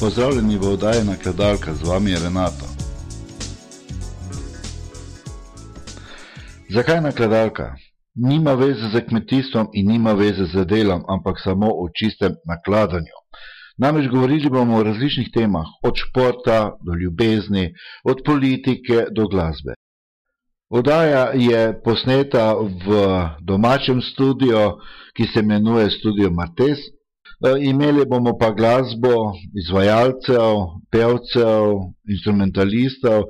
Pozdravljeni v oddaji na Kledalka, z vami je Renato. Zakaj na Kledalka? Nima veze z kmetijstvom in nima veze z delom, ampak samo o čistem nakladanju. Namreč govorili bomo o različnih temah, od športa do ljubezni, od politike do glasbe. Oddaja je posneta v domačem studiu, ki se imenuje Studio Martes. E, imeli bomo pa glasbo izvajalcev, pevcev, instrumentalistov,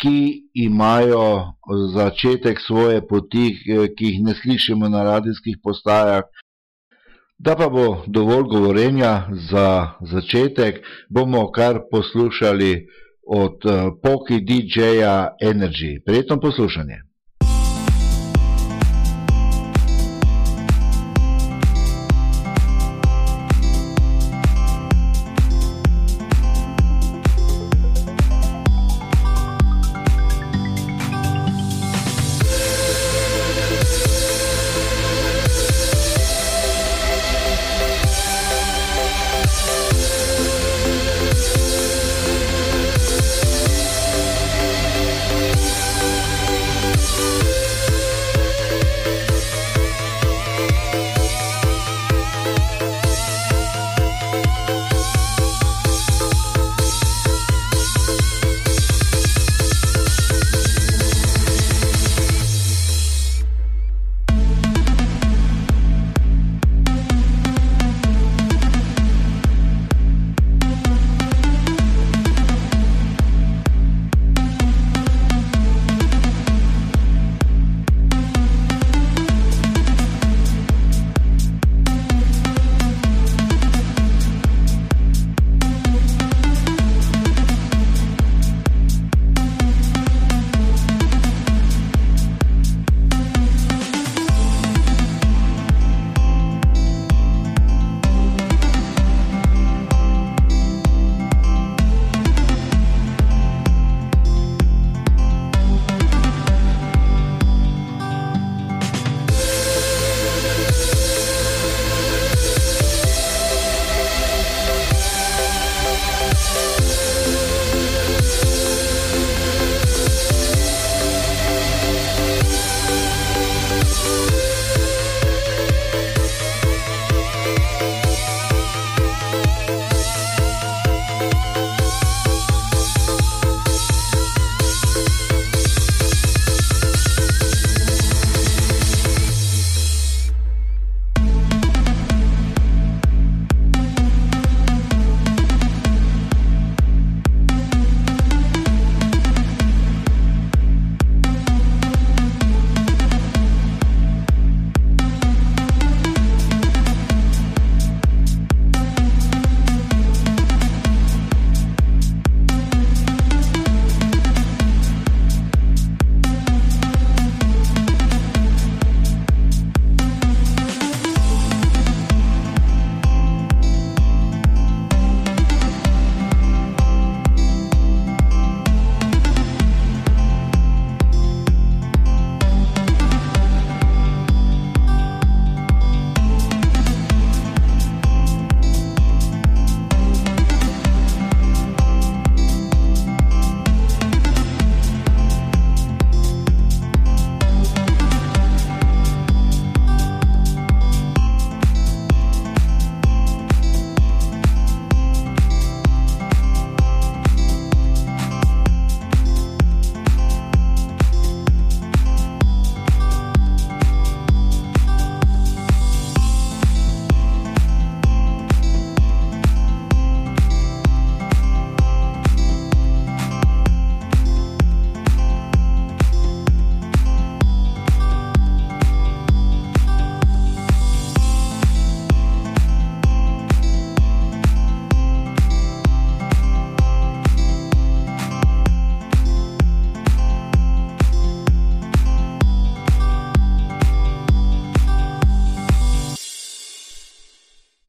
ki imajo začetek svoje poti, e, ki jih ne slišimo na radijskih postajah. Da pa bo dovolj govorenja za začetek, bomo kar poslušali od Poki DJ-ja Energy. Prijetno poslušanje.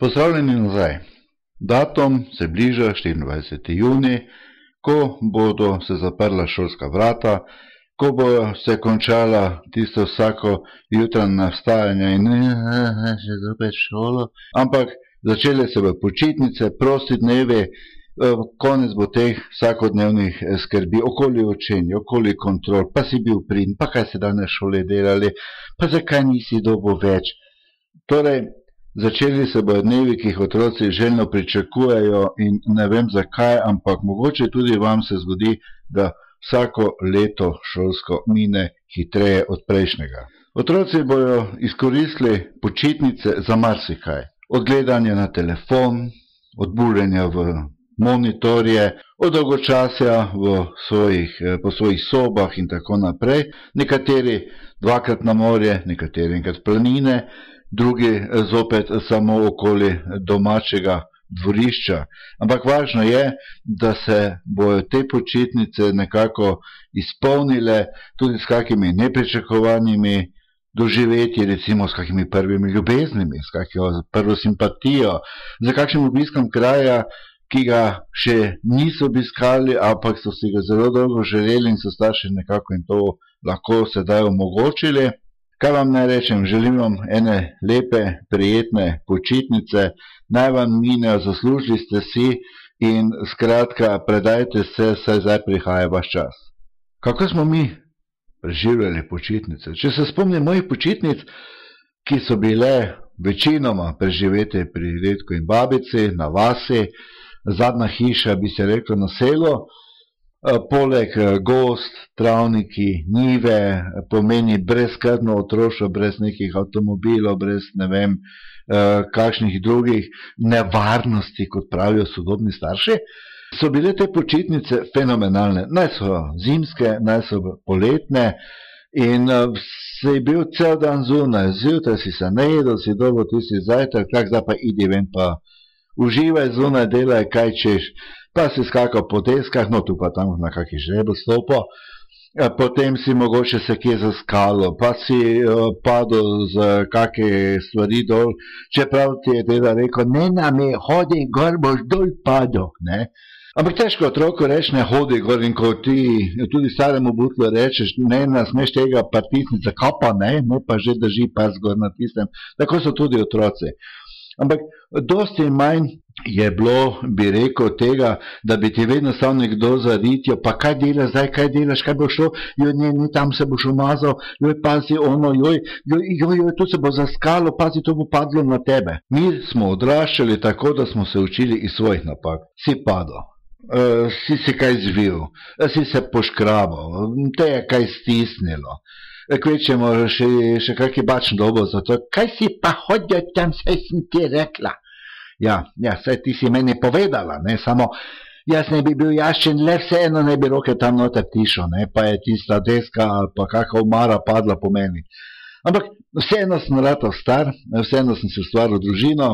Pozdravljeni nazaj. Datum se bliža 24. juni, ko bodo se zaprla šolska vrata, ko bo se končala tisto vsako jutranje vstajanje in še zopet šolo, ampak začele se bo počitnice, prosti dnevi Eh, konec bo teh vsakodnevnih eh, skrbi, okoli učenja, okoli kontrol, pa si bil prid, pa kaj se danes šole delali, pa zakaj nisi dobo več. Torej, začeli se bodo dnevi, ki jih otroci željno pričakujejo in ne vem zakaj, ampak mogoče tudi vam se zgodi, da vsako leto šolsko mine hitreje od prejšnjega. Otroci bojo izkoristili počitnice za marsikaj. Od gledanja na telefon, od buljenja v monitorje, od dolgočasja v svojih, eh, po svojih sobah in tako naprej. Nekateri dvakrat na morje, nekateri enkrat planine, drugi eh, zopet samo okoli domačega dvorišča. Ampak važno je, da se bojo te počitnice nekako izpolnile tudi s kakimi nepričakovanimi doživeti, recimo s kakimi prvimi ljubeznimi, s kakšno prvo simpatijo, za kakšnim obiskom kraja, ki ga še niso obiskali, ampak so si ga zelo dolgo želeli in so starši nekako jim to lahko sedaj omogočili. Kaj vam naj rečem, želim vam ene lepe, prijetne počitnice, naj vam minejo, zaslužili ste si in skratka, predajte se, saj zdaj prihaja vaš čas. Kako smo mi preživljali počitnice? Če se spomnim mojih počitnic, ki so bile večinoma preživete pri redku in babici na vasi, zadnja hiša, bi se reklo, na selo. Eh, poleg eh, gost, travniki, nive, pomeni brezkrbno otroštvo, brez nekih avtomobilov, brez ne vem, eh, kakšnih drugih nevarnosti, kot pravijo sodobni starši, so bile te počitnice fenomenalne. Naj so zimske, naj so poletne in je bil cel dan zunaj, zjutraj si se najedel, si dobo tisti zajtrk, tak zdaj pa idi ven pa uživaj zunaj, delaj kaj češ, pa si skakal po deskah, no tu pa tam na kakšni žrebel stopo, potem si mogoče se kje zaskalo, pa si uh, padel z kakšne stvari dol, čeprav ti je teda rekel, ne nam je, hodi gor, boš dol padel, ne. Ampak težko otroku reči, ne hodi gor in ko ti tudi staremu butlu rečeš, ne nas neš tega partisnica kapa, ne, ne pa že drži pas gor na tistem, tako so tudi otroci. Ampak dosti manj je bilo, bi rekel, tega, da bi ti vedno stal nekdo za ritjo, pa kaj delaš zdaj, kaj delaš, kaj bo šlo, joj, ne, ne, tam se boš umazal, joj, pazi ono, joj, joj, joj, joj, tu se bo zaskalo, pazi, to bo padlo na tebe. Mi smo odraščali tako, da smo se učili iz svojih napak. Si padel. Uh, si se kaj zvil, si se poškrabal, te je kaj stisnilo kvečemo še, še kakšen bačen dobo za to. Kaj si pa hodil tam, saj sem ti rekla? Ja, ja, saj ti si meni povedala, ne, samo jaz ne bi bil jaščen, le vseeno ne bi roke tam noter tišo, ne, pa je tista deska ali pa kakšna umara padla po meni. Ampak vseeno sem ratov star, vseeno sem se ustvaril družino,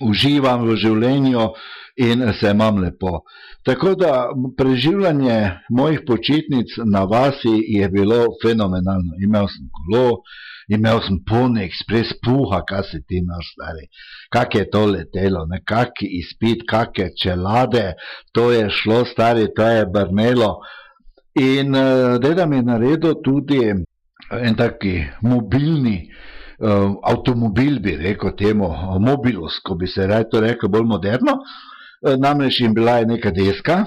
uživam v življenju in se imam lepo. Tako da preživljanje mojih počitnic na vasi je bilo fenomenalno. Imel sem kolo, imel sem polni ekspres puha, kaj se ti imel stari, kak je to letelo, nekakšen izpit, kakšne čelade, to je šlo stari, to je brnelo. In uh, deda mi je naredil tudi en taki mobilni uh, avtomobil, bi rekel temu, mobilus, ko bi se raj to rekel bolj moderno. Uh, namreč jim bila je neka deska,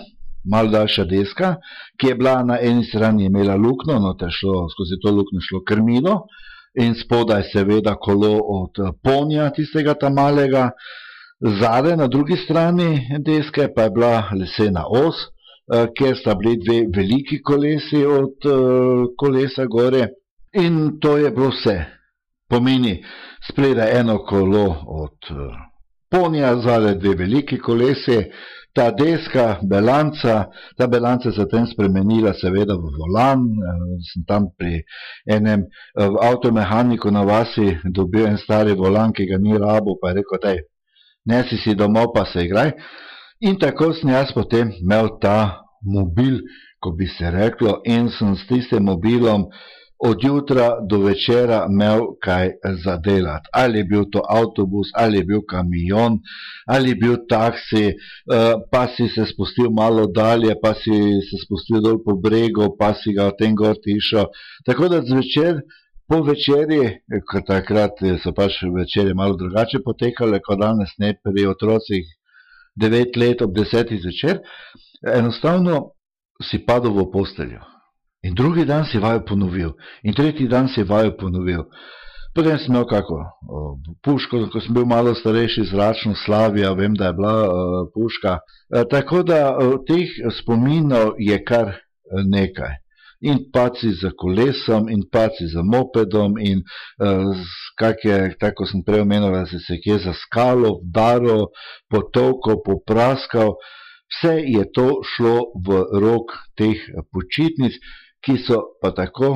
malo daljša deska, ki je bila na eni strani imela lukno, no te šlo, skozi to lukno šlo krmilo in spodaj seveda kolo od ponja tistega tam malega, zade na drugi strani deske pa je bila lesena os, kjer sta bili dve veliki kolesi od kolesa gore in to je bilo vse pomeni spredaj eno kolo od eh, ponja, zadaj dve veliki kolesi, ta deska, belanca, ta belanca se tem spremenila seveda v volan, eh, sem tam pri enem eh, avtomehaniku na vasi dobil en stari volan, ki ga ni rabo, pa je rekel, daj, nesi si domov, pa se igraj. In tako sem jaz potem imel ta mobil, ko bi se reklo, in sem s tistim mobilom od jutra do večera imel kaj za delati. Ali je bil to avtobus, ali je bil kamion, ali je bil taksi, eh, pa si se spustil malo dalje, pa si se spustil dol po bregu, pa si ga v tem gor tišel. Tako da zvečer, po večerji, ker takrat so pač večerje malo drugače potekale, kot danes ne pri otrocih, devet let ob desetih zvečer, enostavno si padel v posteljo. In drugi dan si vajo ponovil, in tretji dan si vajo ponovil. Potem sem imel kako puško, ko sem bil malo starejši, zračno slavijo, vem, da je bila uh, puška. Uh, tako da uh, teh spominov je kar nekaj. In paci za kolesom, in paci za mopedom, in uh, kakje, tako sem prej omenil, da se kje za skalo, daro, potovko, popraskal. Vse je to šlo v rok teh počitnic, ki so pa tako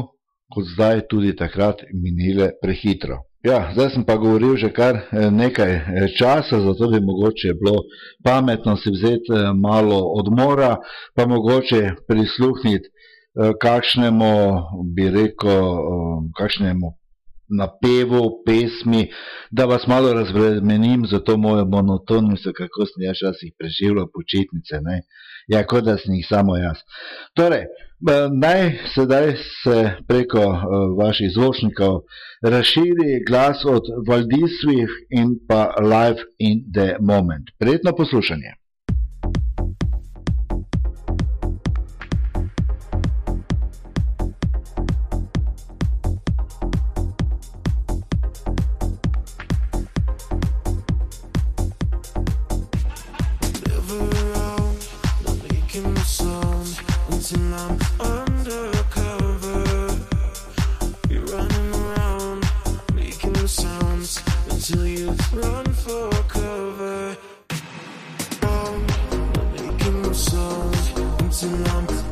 kot zdaj tudi takrat minile prehitro. Ja, zdaj sem pa govoril že kar eh, nekaj eh, časa, zato bi mogoče bilo pametno si vzeti eh, malo odmora, pa mogoče prisluhniti kakšnemu, bi rekel, kakšnemu napevu, pesmi, da vas malo razbremenim za to mojo monotonnost, kako sem jaz včasih preživljal počitnice. Ne? Ja, kot da sem jih samo jaz. Torej, naj sedaj se preko vaših zvočnikov razširi glas od Valdisvih in pa Live in the Moment. Prijetno poslušanje. I'm.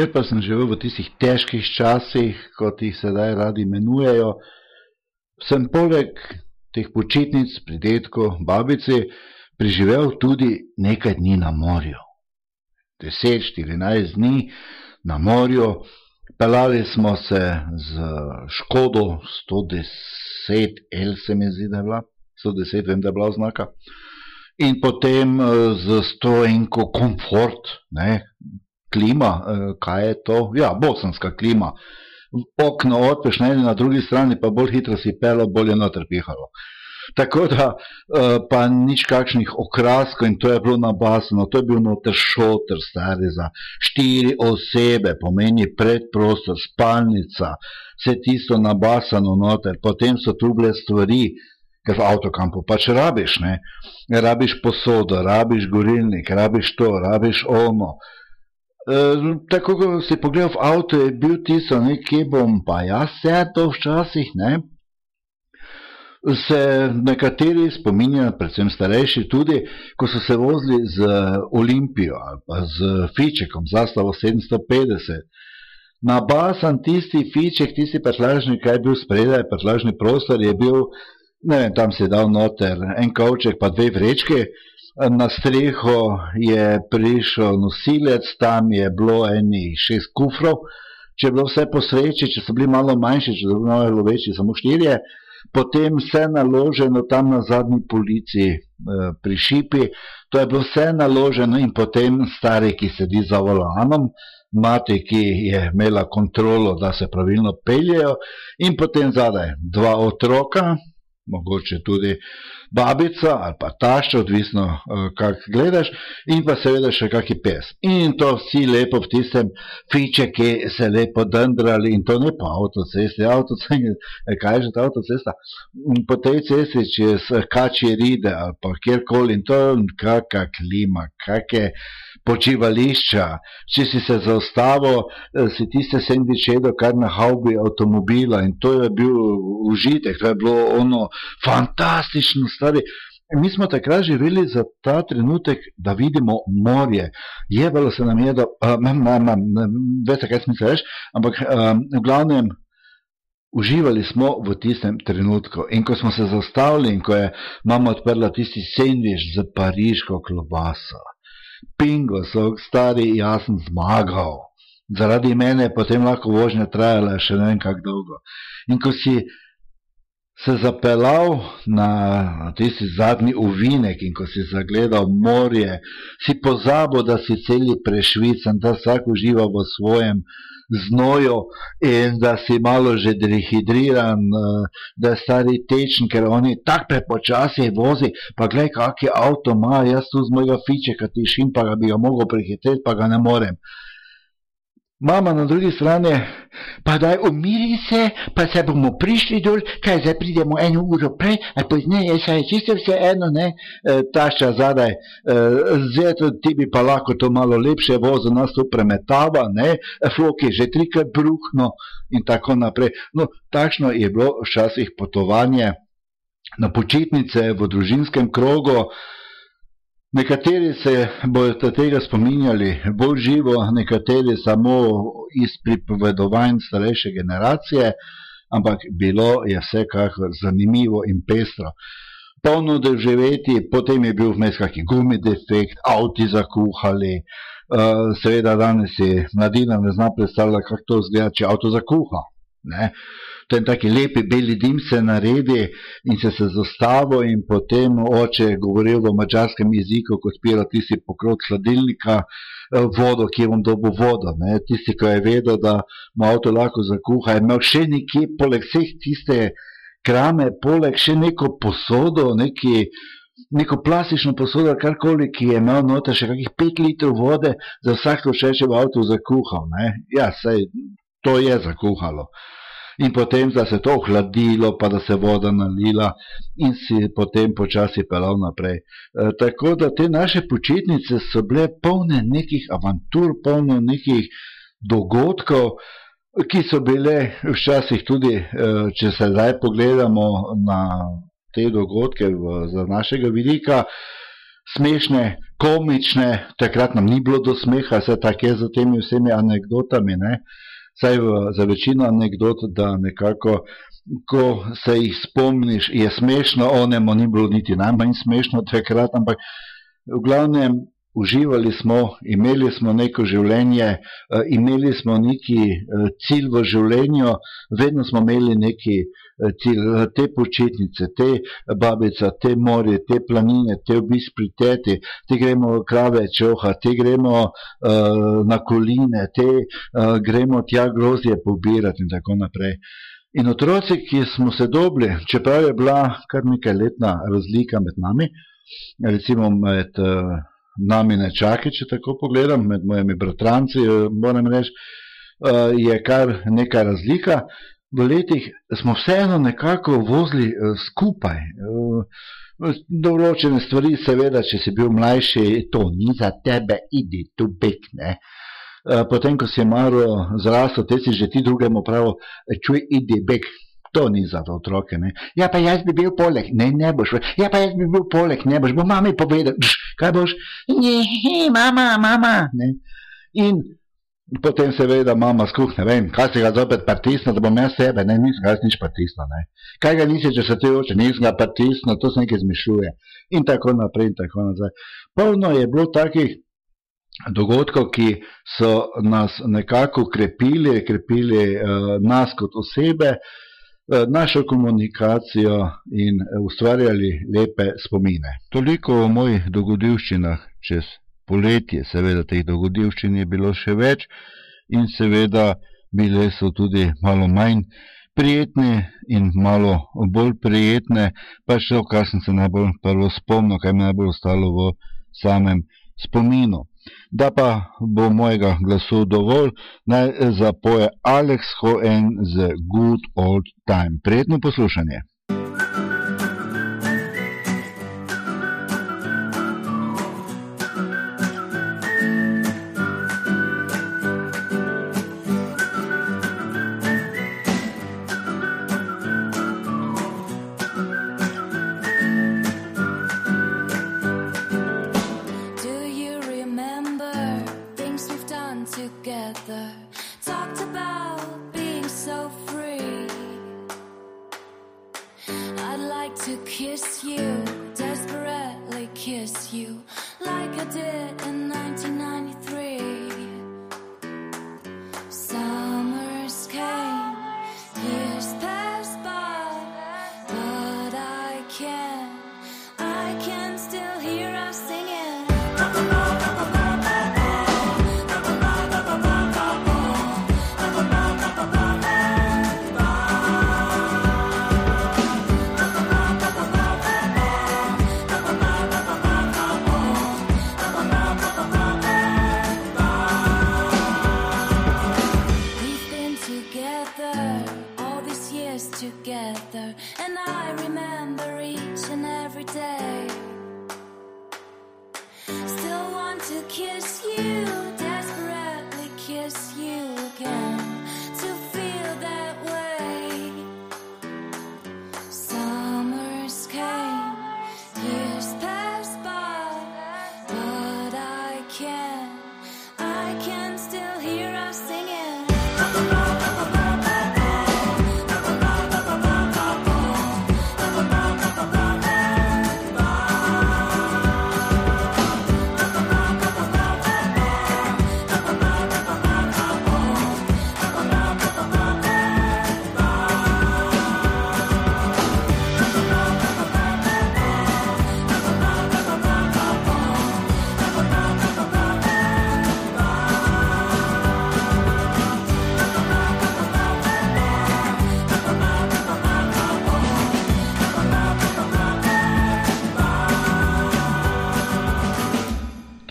Ker pa sem živel v tistih težkih časih, kot jih sedaj radi imenujejo, sem poleg teh počitnic pri detku, babici, preživel tudi nekaj dni na morju. 10-14 dni na morju, pelali smo se z Škodo 110 L, se mi zdi, da je bila, 110 vem, da je bila oznaka, in potem z stojenko komfort, ne, klima, kaj je to? Ja, bosanska klima. Okno odpeš na eni, na drugi strani pa bolj hitro si pelo, bolj je noter pihalo. Tako da, pa nič kakšnih okraskov in to je bilo nabasano, to je bil noter šoter stari za štiri osebe, pomeni predprostor, spalnica, vse tisto nabasano noter, potem so tu bile stvari, ker v avtokampu pač rabiš, ne, rabiš posodo, rabiš gorilnik, rabiš to, rabiš ono, tako, ko si pogledal v avto, je bil tisto, ne, kje bom pa jaz sedel včasih, ne. Se nekateri spominjajo, predvsem starejši tudi, ko so se vozili z Olimpijo ali pa z Fičekom, zastavo sedemsto petdeset. Nabasan tisti Fiček, tisti prtljažnik, kaj je bil spredaj, prtljažni prostor, je bil, ne vem, tam si dal noter en kovček pa dve vrečki, na streho je prišel nosilec, tam je bilo enih šest kufrov, če je bilo vse po sreči, če so bili malo manjši, če so bili malo večji, samo štirje, potem vse naloženo tam na zadnji polici pri šipi, to je bilo vse naloženo in potem stari, ki sedi za volanom, mati, ki je imela kontrolo, da se pravilno peljejo, in potem zadaj dva otroka, mogoče tudi babica ali pa tašča, odvisno, kako gledaš, in pa seveda še kaki pes. In to vsi lepo v tistem Fičeki se lepo dendrali in to ne po avtocesti, kaj je že ta avtocesta, po tej cesti čez Kačje ride ali pa kjerkoli, in to kaka klima, kake počivališča, če si se zaustavil, si tiste sendviče jedel kar na havbi avtomobila in to je bil užitek, to je bilo ono fantastično, stari. Mi smo takrat živeli za ta trenutek, da vidimo morje. Jebalo se nam je, da, veste, kaj sem mislil reči, ampak v glavnem, uživali smo v tistem trenutku, in ko smo se zaustavili in ko je mama odprla tisti sendvič s pariško klobaso, bingo, stari, jaz sem zmagal. Zaradi mene je potem lahko vožnja trajala še ne vem kako dolgo. In ko si se zapeljal na tisti zadnji ovinek, in ko si zagledal morje, si pozabil, da si cel prešvican, da vsak uživa v svojem znoju in da si malo že dehidriran, da je stari tečen, ker oni tako prepočasi vozi, pa glej, kak avto ima, jaz tu z mojega Fičeka tišim, pa bi ga mogel prehiteti, pa ga ne morem. Mama na drugi strani: "Pa daj umiri se, pa saj bomo prišli dol, kaj zdaj pridemo eno uro prej ali pozneje, saj je čisto vseeno, ne." tašča zadaj: "Zeto, ti bi pa lahko to malo lepše vozil, nas tu premetava, ne, flok je že trikrat bruhnil." In tako naprej. No, takšno je bilo včasih potovanje na počitnice v družinskem krogu. Nekateri se boste tega spominjali bolj živo, nekateri samo iz pripovedovanj starejše generacije, ampak bilo je vsekakor zanimivo in pestro. Polno doživetij, potem je bil vmes kaki gumni defekt, avti zakuhali, seveda danes si mladina ne zna predstavljati, kako to izgleda, če avto zakuha, ne. To je en tak lep bel dim se naredi in se se zaustavi in potem oče je govoril v madžarskem jeziku, ko odpira tisti pokrov hladilnika, vodo, kje bom dobil vodo, ne, tisti, ko je vedel, da mu avto lahko zakuha, je imel še nekje poleg vseh tiste krame poleg še neko posodo, neki, neko plastično posodo karkoli, ki je imel noter še kakih pet litrov vode za vsak slučaj, če bo avto zakuhal, ne. Ja, saj to je zakuhalo. In potem, da se je to ohladilo pa da se je voda nalila, in si potem počasi peljal naprej. tako da te naše počitnice so bile polne nekih avantur, polne nekih dogodkov, ki so bile včasih tudi, če se zdaj pogledamo na te dogodke z našega vidika, smešne, komične, takrat nam ni bilo do smeha, se tako je za temi vsemi anegdotami, ne? Saj v, za večino anegdot, da nekako, ko se jih spomniš, je smešno, onemu ni bilo niti najmanj smešno takrat, ampak v glavnem uživali smo, imeli smo neko življenje, eh, imeli smo neki eh, cilj v življenju, vedno smo imeli neki eh, cilj, te počitnice, te babica, te morje, te planine, te obisk pri teti, te gremo krave čoha, te gremo na koline, te gremo tja grozje pobirati in tako naprej. In otroci, ki smo se dobili, čeprav je bila kar nekaj letna razlika med nami, recimo med nami ne čaki, če tako pogledam, med mojimi bratranci, eh, moram reči, eh, je kar neka razlika. V letih smo vseeno nekako vozili eh, skupaj. Določene stvari, seveda, če si bil mlajši, to ni za tebe, idi tu bekne. Potem, ko si je malo zrastel, te si že ti drugemu pravi, čuj, idi bek, To ni za otroke. Ne? Ja, pa jaz bi bil poleg, ne, ne boš. Ja, pa jaz bi bil poleg, ne boš. Bo mami povedal, kaj boš? Ne, mama, mama. Ne? In potem seveda mama skuh, ne vem, kaj se ga zopet pritisne, da bom jaz sebe, ne, nisem ga nič pritisnil. Kaj ga nisi, če se ti oče, nisem ga pritisnil, to se nekaj zmišljuje. In tako naprej, in tako nazaj. Polno je bilo takih dogodkov, ki so nas nekako krepili, krepili uh, nas kot osebe. Eh, našo komunikacijo in eh, ustvarjali lepe spomine. Toliko o mojih dogodivščinah čez poletje, seveda teh dogodivščin je bilo še več in seveda bile so tudi malo manj prijetne in malo bolj prijetne, pa še o kar sem se najbolj prvo spomnil, kaj mi najbolj ostalo v samem spominu. Da pa bo mojega glasu dovolj, naj zapoje Alex Hoen z Good Old Time. Prijetno poslušanje.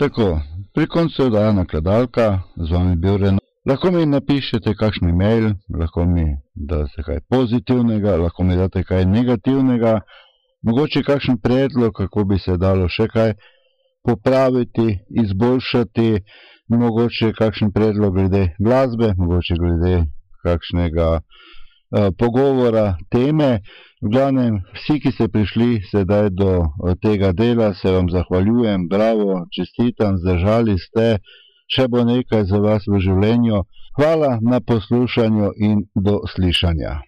Tako, pri koncu je dana kladalka, z vami bil Ren. Lahko mi napišete kakšen e-mail, lahko mi date kaj pozitivnega, lahko mi date kaj negativnega, mogoče kakšen predlog, kako bi se dalo še kaj popraviti, izboljšati, mogoče kakšen predlog glede glasbe, mogoče glede kakšnega pogovora, teme. V glavnem, vsi, ki ste prišli sedaj do uh, tega dela, se vam zahvaljujem, bravo, čestitam, zdržali ste, še bo nekaj za vas v življenju. Hvala na poslušanju in do slišanja.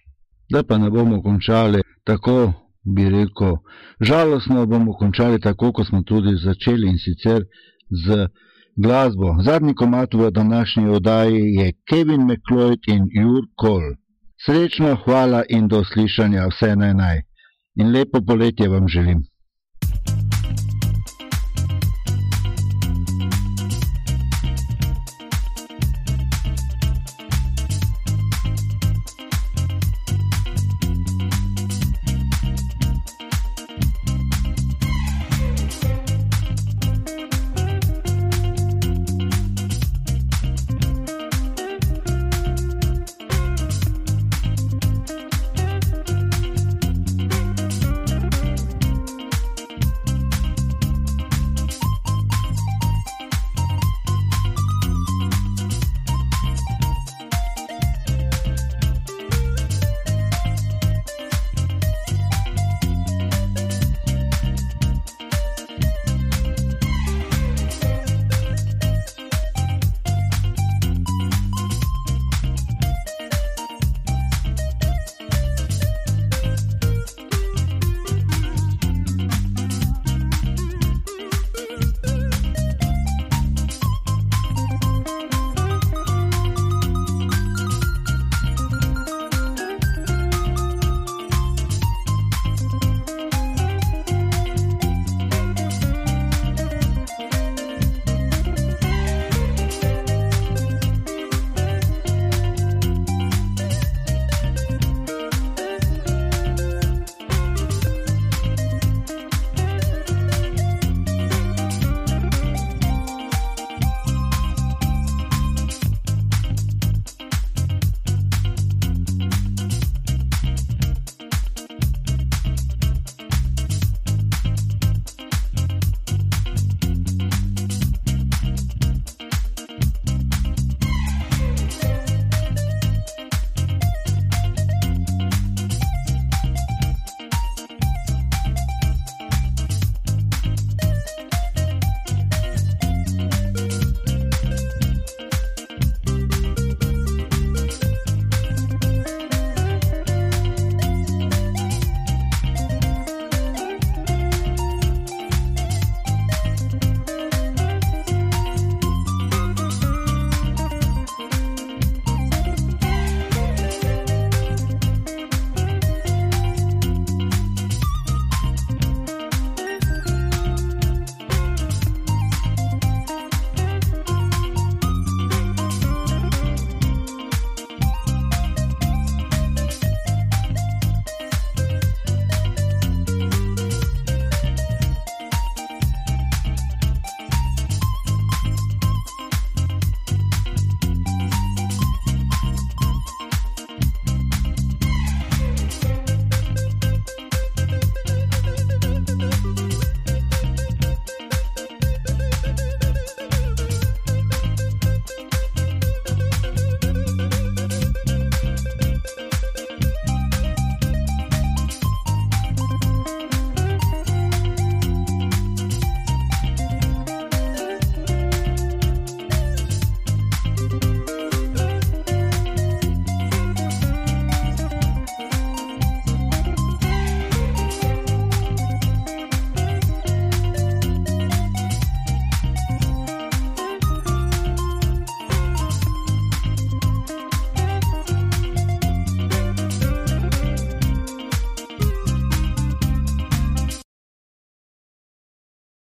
Da pa ne bomo končali tako, bi rekel, žalostno bomo končali tako, kot smo tudi začeli in sicer z glasbo. Zadnji komat v današnji oddaji je Kevin McLeod in Jur Cole. Srečno, hvala in do slišanja, vse naj naj. In lepo poletje vam želim.